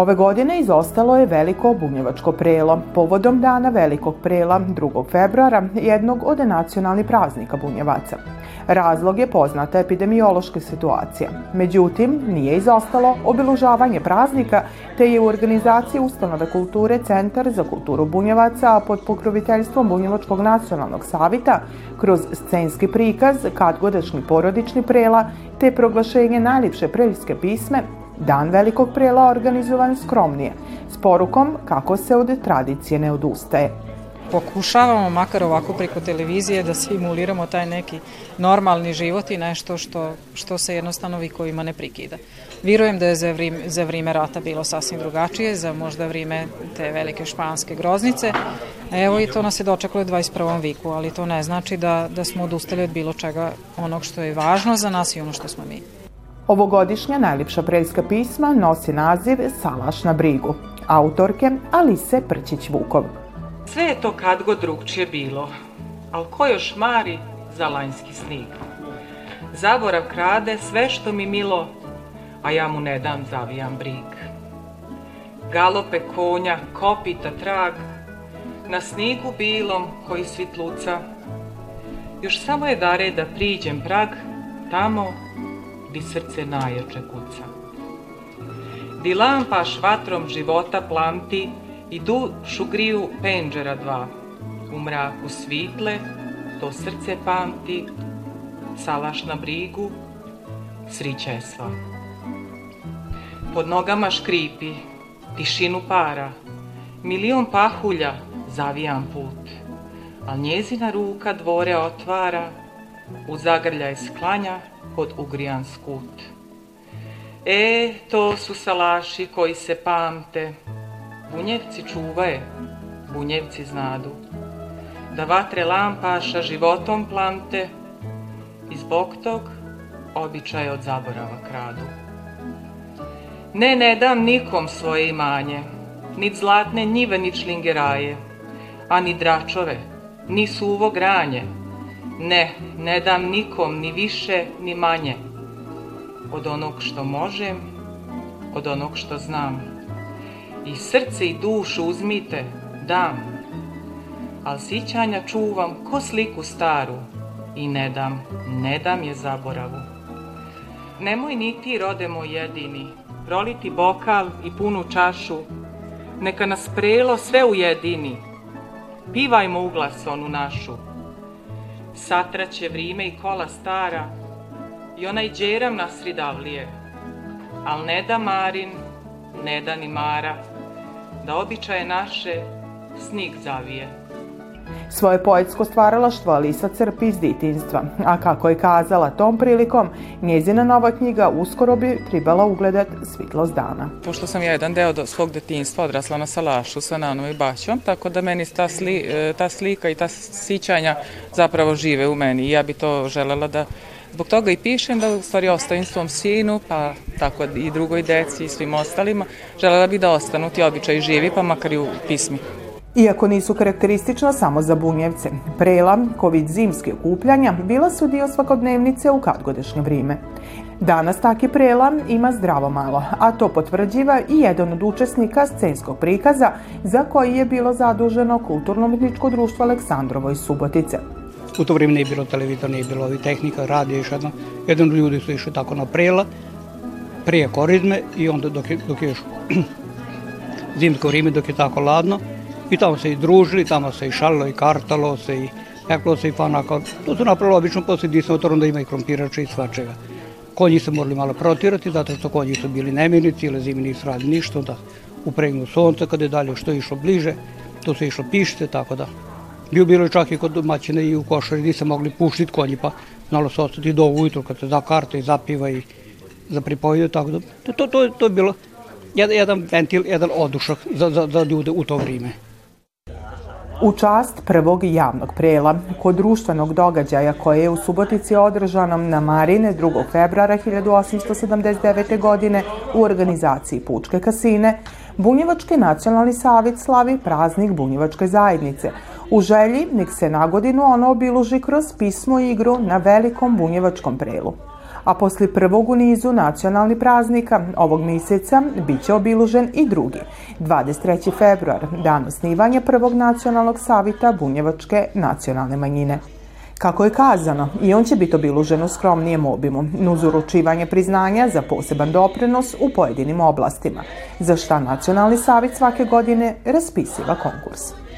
Ove godine izostalo je veliko bunjevačko prelo, povodom dana velikog prela 2. februara, jednog od nacionalnih praznika bunjevaca. Razlog je poznata epidemiološka situacija. Međutim, nije izostalo obilužavanje praznika, te je u organizaciji Ustanove kulture Centar za kulturu bunjevaca pod pokroviteljstvom Bunjevačkog nacionalnog savita kroz scenski prikaz, kadgodašnji porodični prela, te proglašenje najljepše preljske pisme Dan velikog prela organizovan skromnije, s porukom kako se od tradicije ne odustaje. Pokušavamo, makar ovako preko televizije, da simuliramo taj neki normalni život i nešto što, što se jednostavno vikovima ne prikida. Virujem da je za vrime, za vrime rata bilo sasvim drugačije, za možda vrime te velike španske groznice. Evo i to nas je dočekalo u 21. viku, ali to ne znači da, da smo odustali od bilo čega onog što je važno za nas i ono što smo mi. Ovogodišnja najljepša preljska pisma nosi naziv Salaš na brigu, autorke Alise Prćić-Vukov. Sve je to kad god drugčije bilo, al ko još mari za lanjski snig. Zaborav krade sve što mi milo, a ja mu ne dam zavijam brig. Galope konja, kopita trag, na snigu bilom koji svitluca. Još samo je dare da priđem prag, tamo di srce najjače kuca. Di lampaš vatrom života plamti i dušu griju penđera dva. U mraku svitle, to srce pamti, salaš na brigu, srića je sva. Pod nogama škripi, tišinu para, milion pahulja zavijan put, al njezina ruka dvore otvara, u zagrljaj sklanja pod ugrijan skut. E, to su salaši koji se pamte, bunjevci čuvaje, bunjevci znadu, da vatre lampaša životom plante i zbog tog običaj od zaborava kradu. Ne, ne dam nikom svoje imanje, ni zlatne njive, ni člingeraje, a ni dračove, ni suvo granje, Ne, ne dam nikom ni više ni manje. Od onog što možem, od onog što znam. I srce i dušu uzmite, dam, al sićanja čuvam ko sliku staru i ne dam, ne dam je zaboravu. Nemoj ni ti, rode moj jedini, proliti bokal i punu čašu, neka nas prelo sve ujedini, pivajmo uglas onu našu, satraće vrime i kola stara i onaj džeram nasridavlije, al ne da Marin, ne da ni Mara, da običaje naše snig zavije. Svoje poetsko stvaralaštvo Alisa crpi iz ditinstva, a kako je kazala tom prilikom, njezina nova knjiga uskoro bi tribala ugledat svitlost dana. Pošto sam ja jedan deo do svog detinstva odrasla na Salašu sa nanom i baćom, tako da meni ta, sli, e, ta slika i ta sićanja zapravo žive u meni i ja bi to želela da Zbog toga i pišem da u stvari ostavim svom sinu, pa tako i drugoj deci i svim ostalima. Želela bih da ostanu ti običaji živi, pa makar i u pismi. Iako nisu karakteristična samo za bunjevce, prela, covid zimske okupljanja bila su dio svakodnevnice u kadgodešnje vrime. Danas taki prela ima zdravo malo, a to potvrđiva i jedan od učesnika scenskog prikaza za koji je bilo zaduženo Kulturno-umjetničko društvo Aleksandrovo iz Subotice. U to vrijeme nije bilo televizor, nije bilo tehnika, radio još jedno. Jedan ljudi su išli tako na prela, prije korizme i onda dok je, dok je još zimsko vrijeme, dok je tako ladno, I tamo se i družili, tamo se i šalilo i kartalo se i peklo se i fanako. To su napravili obično posle dismotorom da ima i krompirača i svačega. Konji su morali malo protirati, zato što konji su bili nemirni, cijele zime nisu radili ništa, onda upregnu sunce, kada je dalje što je išlo bliže, to se išlo pište, tako da. Bio bilo čak i kod domaćine i u košari se mogli puštiti konji, pa znalo se ostati do ujutru kad se da karta i zapiva i za pripojide, tako da to, to, to, to je bilo jedan ventil, jedan odušak za, za, za ljude u to vrijeme. U čast prvog javnog prela kod društvenog događaja koje je u Subotici održano na Marine 2. februara 1879. godine u organizaciji Pučke kasine, Bunjevački nacionalni savjet slavi praznik Bunjevačke zajednice. U želji nek se na godinu ono obiluži kroz pismo i igru na velikom bunjevačkom prelu. A posle prvog u nizu nacionalni praznika ovog mjeseca biće obilužen i drugi, 23. februar, dan osnivanja prvog nacionalnog savita Bunjevačke nacionalne manjine. Kako je kazano, i on će biti obilužen u skromnijem obimu, uz uručivanje priznanja za poseban doprinos u pojedinim oblastima, za šta Nacionalni savit svake godine raspisiva konkurs.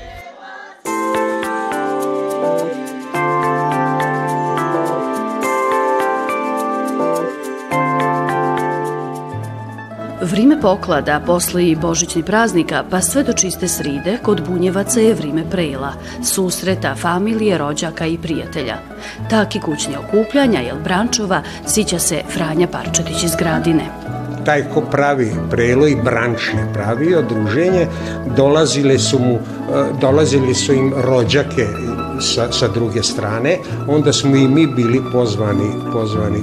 Vrime poklada, posle i božićni praznika, pa sve do čiste sride, kod bunjevaca je vrime prela, susreta, familije, rođaka i prijatelja. Taki kućni okupljanja, jel brančova, sića se Franja Parčetić iz Gradine taj ko pravi prelo i branč je pravio, druženje, dolazile su mu, e, dolazili su im rođake sa, sa druge strane, onda smo i mi bili pozvani, pozvani e,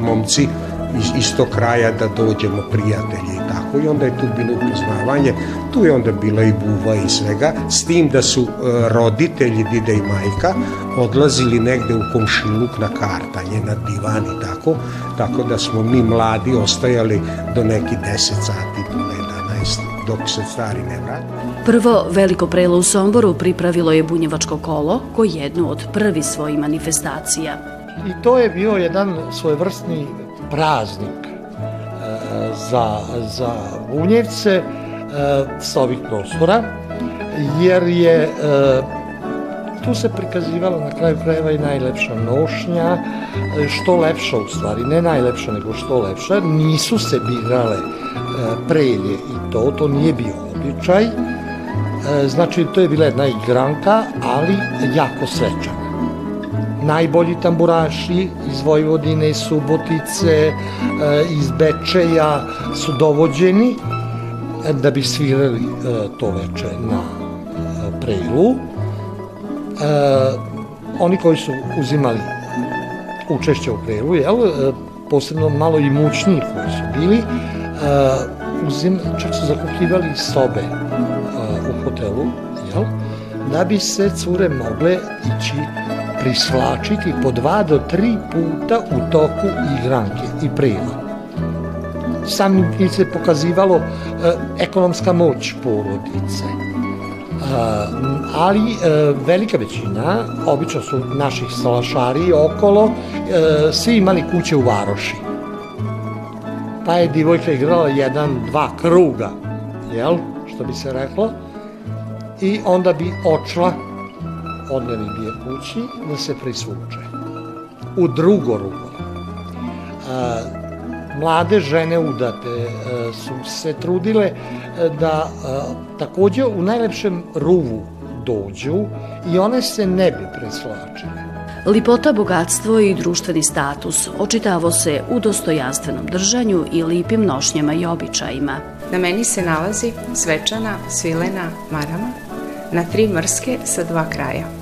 momci iz istog kraja da dođemo prijatelji i tako i onda je tu bilo upoznavanje tu je onda bila i buva i svega s tim da su e, roditelji dide i majka odlazili negde u komšiluk na kartanje na divan i tako tako da smo mi mladi ostajali do neki 10 sati do 11 dok se stari ne vrati. Prvo veliko prelo u Somboru pripravilo je Bunjevačko kolo, koji jednu od prvi svojih manifestacija. I to je bio jedan svojevrsni praznik e, za, za Bunjevce e, sa ovih prostora, jer je e, tu se prikazivalo na kraju krajeva i najlepša nošnja, što lepša u stvari, ne najlepša nego što lepša, nisu se birale prelje i to, to nije bio običaj, znači to je bila jedna igranka, ali jako svečana najbolji tamburaši iz Vojvodine, iz Subotice, e, iz Bečeja su dovođeni e, da bi svirali e, to veče na prejlu. Oni koji su uzimali učešće u prejlu, jel, posebno malo i mučniji koji su bili, uzim, čak su zakupljivali sobe u hotelu, jel, da bi se cure mogle ići prisvlačiti po dva do tri puta u toku igranke i prima. Samim tim se pokazivalo e, ekonomska moć porodice. E, ali e, velika većina, obično su naših salašari okolo, svi imali kuće u varoši. Pa je divojka igrala jedan, dva kruga, jel, što bi se reklo, i onda bi očla odneli bi je kući da se prisvuče. U drugo rugo. A, mlade žene udate a, su se trudile a, da a, takođe u najlepšem ruvu dođu i one se ne bi preslačile. Lipota, bogatstvo i društveni status očitavo se u dostojanstvenom držanju i lipim nošnjama i običajima. Na meni se nalazi svečana svilena marama na tri mrske sa dva kraja.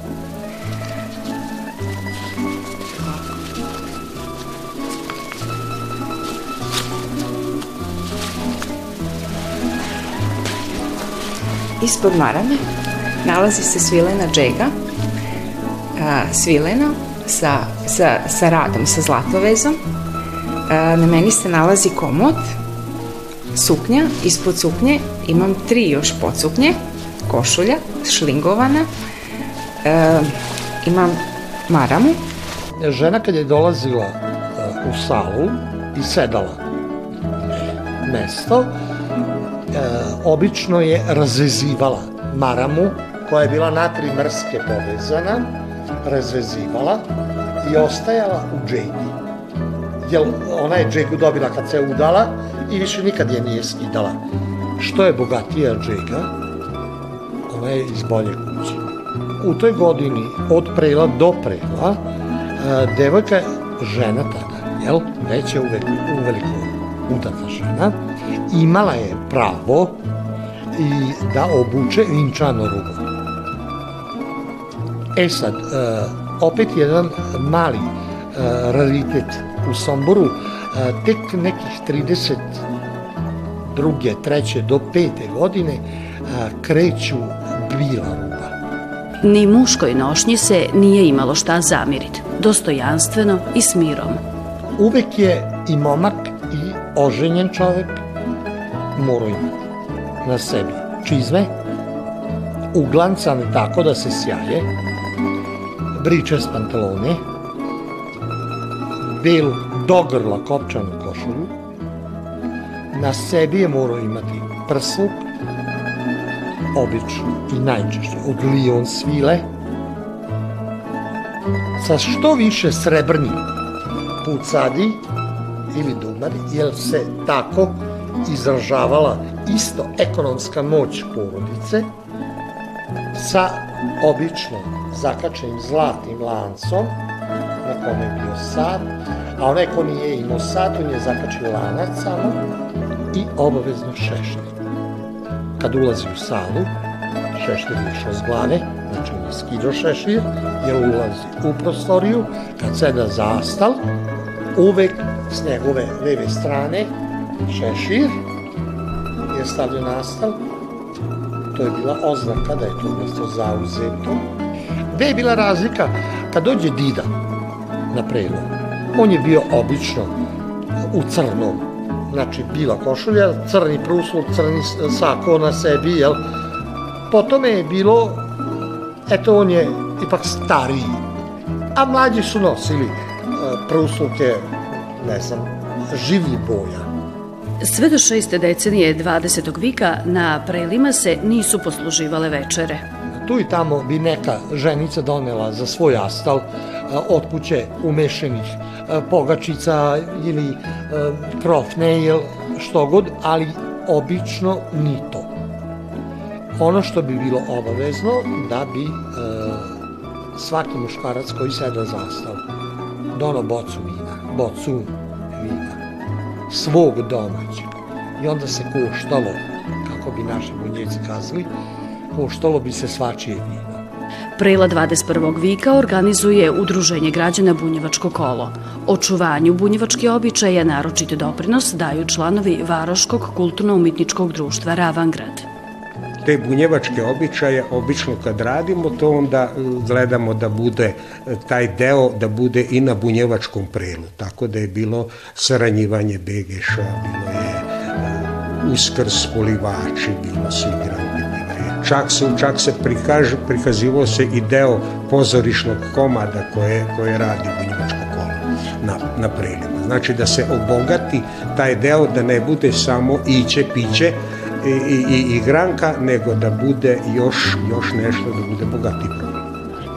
Ispod marame nalazi se svilena džega, svilena sa, sa, sa radom, sa zlatovezom. Na meni se nalazi komod, suknja, ispod suknje imam tri još podsuknje, košulja, šlingovana, imam maramu. Žena kad je dolazila u salu i sedala mesto, obično je razvezivala maramu koja je bila na tri mrske povezana, razvezivala i ostajala u džegi. Jer ona je džegu dobila kad se udala i više nikad je nije skidala. Što je bogatija džega, ona je iz bolje kuće. U toj godini od prela do prela, e, devojka, žena tada, jel, već je uvek, uveliko udata žena, imala je pravo i da obuče vinčano rugo. E sad, e, opet jedan mali e, raritet u Somboru, e, tek nekih 30 druge, treće do pete godine kreću bila ruba. Ni muškoj nošnji se nije imalo šta zamiriti, dostojanstveno i s mirom. uvek je i momak i oženjen čovek morao imati na sebi. Čizme, uglancane tako da se sjaje, briče s pantalone, belu dogrla kopčanu košulju, na sebi je morao imati prsluk, obično i najčešće od lion svile, sa što više srebrnih pucadi ili dumari, jer se tako izražavala isto ekonomska moć porodice sa obično zakačenim zlatnim lancom na kome je bio sad, a onaj ko nije imao sad, on je zakačio lanac samo i obavezno šeštir. Kad ulazi u salu, šeštir je išao s glave, znači on je skido šešir, jer ulazi u prostoriju, kad seda zastal, uvek s njegove leve strane šešir je stavljen nastal, to je bila oznaka da je to mesto zauzeto. Gde je bila razlika? Kad dođe Dida na prelom, on je bio obično u crnom, znači bila košulja, crni prusluk, crni sako na sebi, jel? Potom je bilo, eto on je ipak stariji, a mlađi su nosili e, prusluke, ne znam, življi boja. Sve do šeste decenije 20. vika na prelima se nisu posluživale večere. Tu i tamo bi neka ženica donela za svoj astal od kuće umešenih pogačica ili krofne ili što god, ali obično ni to. Ono što bi bilo obavezno da bi svaki muškarac koji seda za astal dono bocu vina, bocu svog domaćeg. I onda se koštalo, kako bi naši bunjeci kazali, koštalo bi se svačije vino. Prela 21. vika organizuje Udruženje građana Bunjevačko kolo. Očuvanju bunjevačke običaje naročite doprinos daju članovi Varoškog kulturno-umitničkog društva Ravangrad te bunjevačke običaje, obično kad radimo to onda e, gledamo da bude e, taj deo da bude i na bunjevačkom prelu. Tako da je bilo saranjivanje Begeša, bilo je e, uskrs polivači, bilo su igranje. Čak se, čak se prikaž, prikazivo se i deo pozorišnog komada koje, koje radi bunjevačko kolo na, na prelima. Znači da se obogati taj deo da ne bude samo iće, piće, i, i, igranka, nego da bude još, još nešto, da bude bogati program.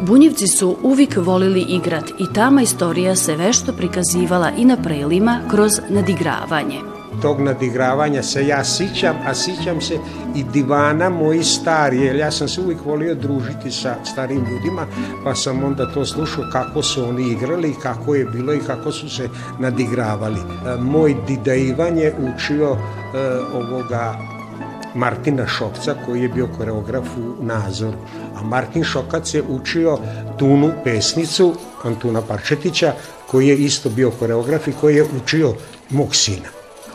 Bunjevci su uvijek volili igrat i tama istorija se vešto prikazivala i na prelima kroz nadigravanje. Tog nadigravanja se ja sićam, a sićam se i divana moji stari, jer ja sam se uvijek volio družiti sa starim ljudima, pa sam onda to slušao kako su oni igrali, kako je bilo i kako su se nadigravali. E, moj dida Ivan je učio e, ovoga Martina Šokca koji je bio koreograf u Nazoru. A Martin Šokac je učio Tunu pesnicu Antuna Parčetića koji je isto bio koreograf i koji je učio mog sina.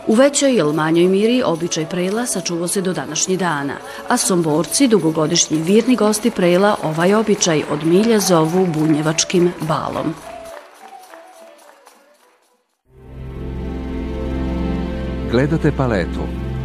U većoj ili manjoj miri običaj prela sačuvao se do današnjih dana, a somborci, dugogodišnji virni gosti prela, ovaj običaj od milja zovu bunjevačkim balom. Gledate paletu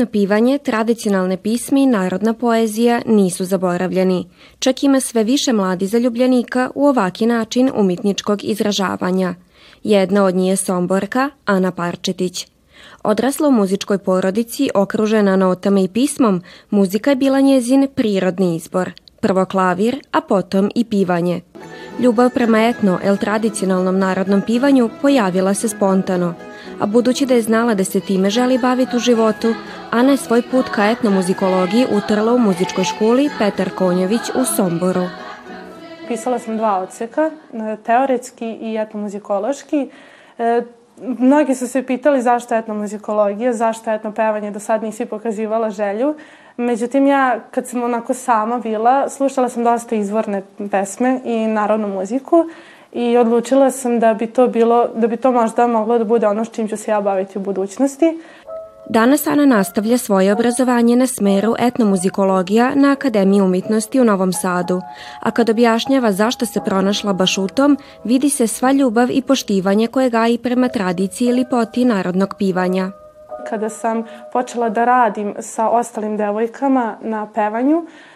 Etno pivanje, tradicionalne pismi i narodna poezija nisu zaboravljeni. Čak ima sve više mladi zaljubljenika u ovaki način umitničkog izražavanja – Jedna od njih je Somborka, Ana Parčetić. Odrasla u muzičkoj porodici, okružena notama i pismom, muzika je bila njezin prirodni izbor. Prvo klavir, a potom i pivanje. Ljubav prema etno, el tradicionalnom narodnom pivanju pojavila se spontano, a budući da je znala da se time želi baviti u životu, Ana je svoj put ka etnomuzikologiji utrla u muzičkoj školi Petar Konjović u Somboru pisala sam dva odseka, e, teoretski i etnomuzikološki. E, mnogi su se pitali zašto etnomuzikologija, zašto etno pevanje, do sad nisi pokazivala želju. Međutim, ja kad sam onako sama bila, slušala sam dosta izvorne pesme i narodnu muziku i odlučila sam da bi to bilo, da bi to možda moglo da bude ono s čim ću se ja baviti u budućnosti. Danas Ana nastavlja svoje obrazovanje na smeru etnomuzikologija na Akademiji umetnosti u Novom Sadu, a kad objašnjava zašto se pronašla baš u tom, vidi se sva ljubav i poštivanje koje gaji prema tradiciji ili poti narodnog pivanja. Kada sam počela da radim sa ostalim devojkama na pevanju, e,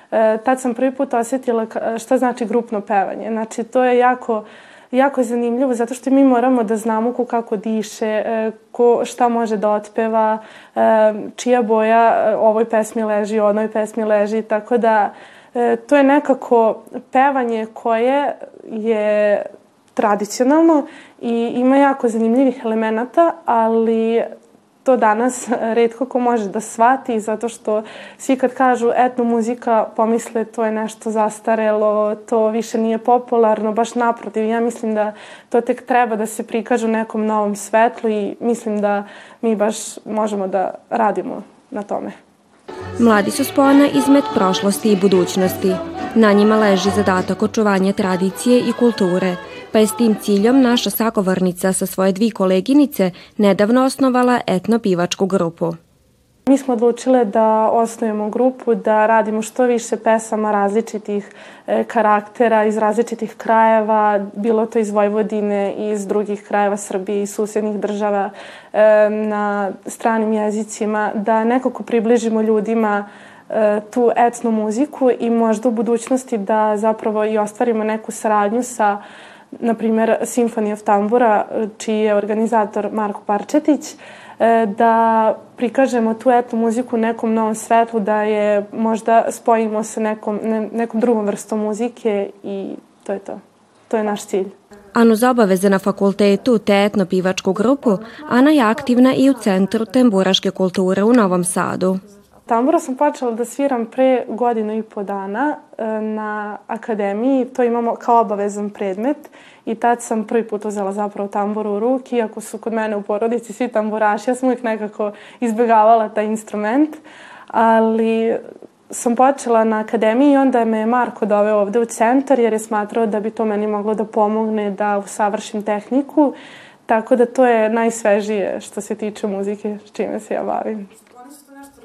tad sam prvi put osetila šta znači grupno pevanje. Znači, to je jako jako zanimljivo zato što mi moramo da znamo ko kako diše, e, ko šta može da otpeva, e, čija boja ovoj pesmi leži, onoj pesmi leži, tako da to je nekako pevanje koje je tradicionalno i ima jako zanimljivih elemenata, ali to danas redko ko može da shvati zato što svi kad kažu etno muzika pomisle to je nešto zastarelo, to više nije popularno, baš naprotiv. Ja mislim da to tek treba da se prikaže u nekom novom svetlu i mislim da mi baš možemo da radimo na tome. Mladi su spona izmet prošlosti i budućnosti. Na njima leži zadatak očuvanja tradicije i kulture – pa je s tim ciljom naša sagovornica sa svoje dvi koleginice nedavno osnovala etno-pivačku grupu. Mi smo odlučile da osnujemo grupu, da radimo što više pesama različitih e, karaktera iz različitih krajeva, bilo to iz Vojvodine iz drugih krajeva Srbije i susjednih država e, na stranim jezicima, da nekako približimo ljudima e, tu etnu muziku i možda u budućnosti da zapravo i ostvarimo neku saradnju sa na primer Symphony of Tambura, čiji je organizator Marko Parčetić, e, da prikažemo tu etnu muziku nekom novom svetlu, da je možda spojimo sa nekom, ne, nekom drugom vrstom muzike i to je to. To je naš cilj. Anu za obaveze na fakultetu te etno-pivačku grupu, Ana je aktivna i u Centru temburaške kulture u Novom Sadu. Tambura sam počela da sviram pre godinu i po dana e, na akademiji. To imamo kao obavezan predmet i tad sam prvi put uzela zapravo tamburu u ruki. Iako su kod mene u porodici svi tamburaši, ja sam uvijek nekako izbjegavala taj instrument. Ali sam počela na akademiji i onda me je Marko doveo ovde u centar jer je smatrao da bi to meni moglo da pomogne da usavršim tehniku. Tako da to je najsvežije što se tiče muzike s čime se ja bavim.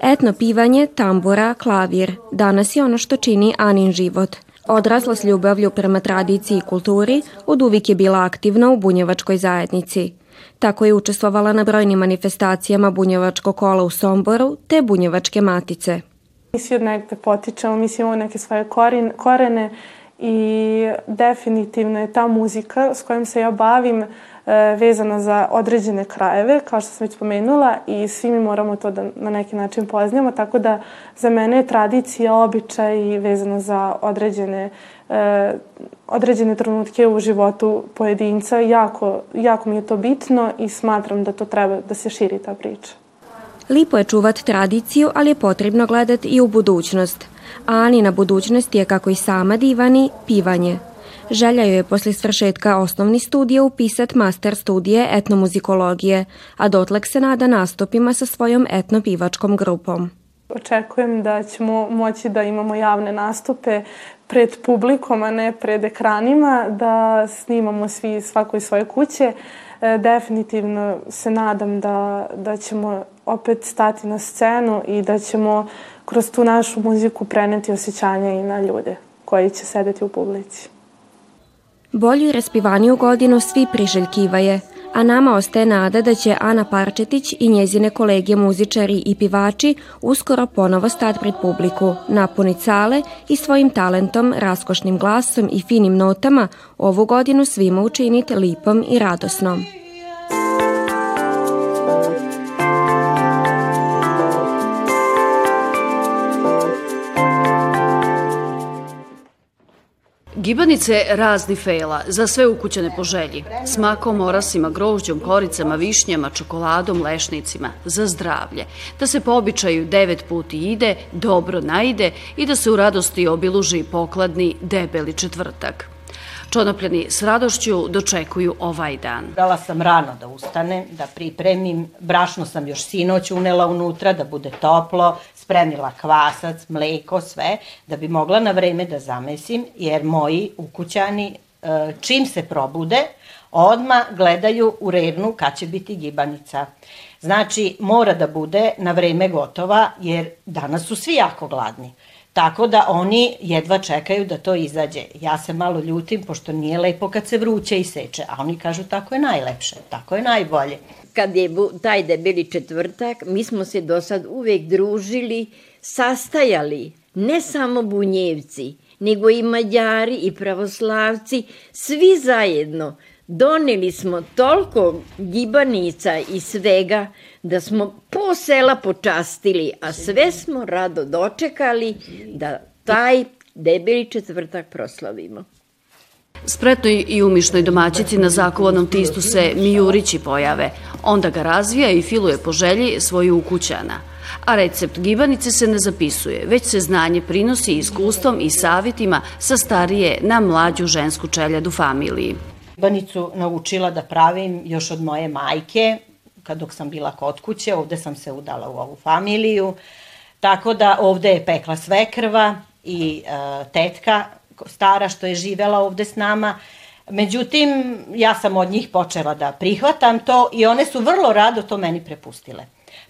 Etno pivanje, tambura, klavir, danas je ono što čini Anin život. Odrasla s ljubavlju prema tradiciji i kulturi, od uvijek je bila aktivna u bunjevačkoj zajednici. Tako je učestvovala na brojnim manifestacijama bunjevačkog kola u Somboru te bunjevačke matice. Mi svi od negde potičemo, mi svi imamo neke svoje korene i definitivno je ta muzika s kojom se ja bavim E, vezano za određene krajeve, kao što sam već spomenula, i svi mi moramo to da na neki način poznamo, tako da za mene je tradicija, običaj vezano za određene, e, određene trenutke u životu pojedinca. Jako, jako mi je to bitno i smatram da to treba da se širi ta priča. Lipo je čuvat tradiciju, ali je potrebno gledati i u budućnost. A Anina budućnost je, kako i sama divani, pivanje. Želja joj je posle svršetka osnovni studija upisat master studije etnomuzikologije, a dotlek se nada nastupima sa svojom etnopivačkom grupom. Očekujem da ćemo moći da imamo javne nastupe pred publikom, a ne pred ekranima, da snimamo svi svako iz svoje kuće. E, definitivno se nadam da, da ćemo opet stati na scenu i da ćemo kroz tu našu muziku preneti osjećanja i na ljude koji će sedeti u publici. Bolju i respivaniju godinu svi priželjkivaje, a nama ostaje nada da će Ana Parčetić i njezine kolege muzičari i pivači uskoro ponovo stati pred publiku, napuniti sale i svojim talentom, raskošnim glasom i finim notama ovu godinu svima učiniti lipom i radosnom. Gibanice razni fela, za sve ukućene po želji. S makom, orasima, grožđom, koricama, višnjama, čokoladom, lešnicima. Za zdravlje. Da se po običaju devet puti ide, dobro najde i da se u radosti obiluži pokladni debeli četvrtak. Čonopljani s radošću dočekuju ovaj dan. Dala sam rano da ustanem, da pripremim. Brašno sam još sinoć unela unutra da bude toplo, spremila kvasac, mleko, sve, da bi mogla na vreme da zamesim, jer moji ukućani e, čim se probude, odma gledaju u revnu kad će biti gibanica. Znači, mora da bude na vreme gotova, jer danas su svi jako gladni. Tako da oni jedva čekaju da to izađe. Ja se malo ljutim, pošto nije lepo kad se vruće iseče, a oni kažu tako je najlepše, tako je najbolje. Kad je taj debeli četvrtak, mi smo se do sad uvek družili, sastajali, ne samo bunjevci, nego i mađari i pravoslavci, svi zajedno. Doneli smo toliko gibanica i svega da smo po sela počastili, a sve smo rado dočekali da taj debeli četvrtak proslavimo. Spretnoj i umišnoj domaćici na zakovanom tistu se Mijurići pojave. Onda ga razvija i filuje po želji svoju ukućana. A recept gibanice se ne zapisuje, već se znanje prinosi iskustvom i savetima sa starije na mlađu žensku čeljadu familiji. Gibanicu naučila da pravim još od moje majke, kad dok sam bila kod kuće, ovde sam se udala u ovu familiju, tako da ovde je pekla svekrva i e, tetka stara što je živela ovde s nama. Međutim, ja sam od njih počela da prihvatam to i one su vrlo rado to meni prepustile.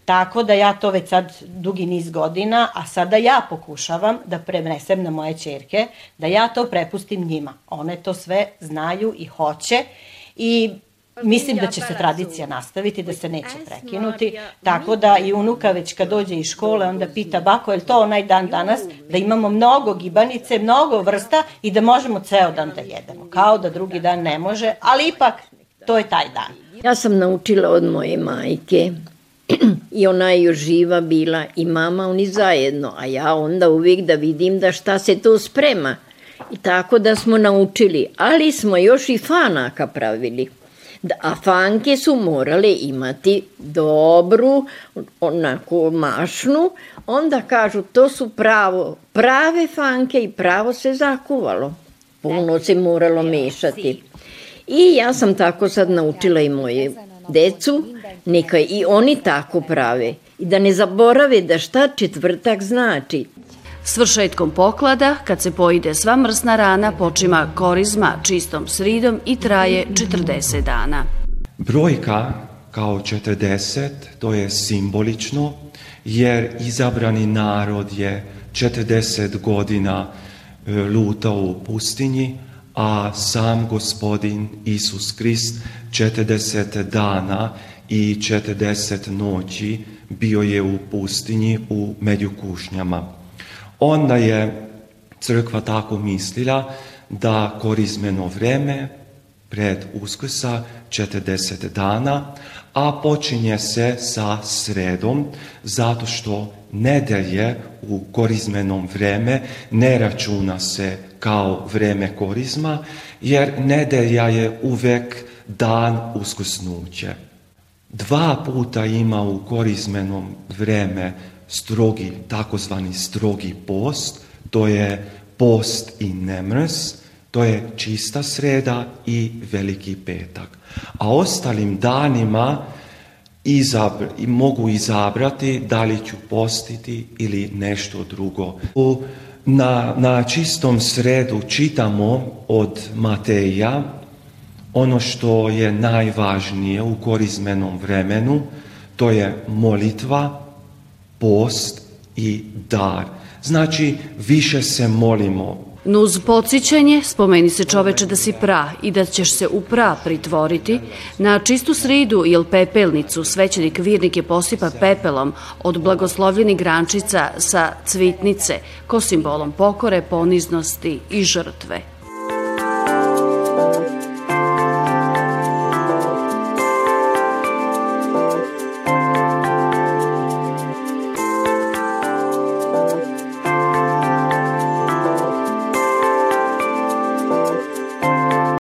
Tako da ja to već sad dugi niz godina, a sada ja pokušavam da prenesem na moje čerke, da ja to prepustim njima. One to sve znaju i hoće i Mislim da će se tradicija nastaviti, da se neće prekinuti, tako da i unuka već kad dođe iz škole onda pita bako je li to onaj dan danas da imamo mnogo gibanice, mnogo vrsta i da možemo ceo dan da jedemo. Kao da drugi dan ne može, ali ipak to je taj dan. Ja sam naučila od moje majke i ona je još živa bila i mama oni zajedno, a ja onda uvijek da vidim da šta se tu sprema. I tako da smo naučili, ali smo još i fanaka pravili. Da, a fanke su morale imati dobru, onako mašnu, onda kažu to su pravo, prave fanke i pravo se zakuvalo. Puno se moralo mešati. I ja sam tako sad naučila i moje decu, neka i oni tako prave. I da ne zaborave da šta četvrtak znači. Svršetkom poklada, kad se pojide sva mrsna rana, počima korizma čistom sridom i traje 40 dana. Brojka kao 40, to je simbolično, jer izabrani narod je 40 godina e, lutao u pustinji, a sam gospodin Isus Krist 40 dana i 40 noći bio je u pustinji u Međukušnjama. Onda je crkva tako mislila da korizmeno vreme pred uskrsa 40 dana, a počinje se sa sredom zato što nedelje u korizmenom vreme ne računa se kao vreme korizma, jer nedelja je uvek dan uskrsnuće. Dva puta ima u korizmenom vreme strogi, takozvani strogi post, to je post i nemrs, to je čista sreda i veliki petak. A ostalim danima izabr, mogu izabrati da li ću postiti ili nešto drugo. U, na, na čistom sredu čitamo od Mateja ono što je najvažnije u korizmenom vremenu, to je molitva, post i dar. Znači, više se molimo. Nuz podsjećanje, spomeni se čoveče da si pra i da ćeš se u pra pritvoriti, na čistu sridu ili pepelnicu svećenik virnike posipa pepelom od blagoslovljeni grančica sa cvitnice ko simbolom pokore, poniznosti i žrtve.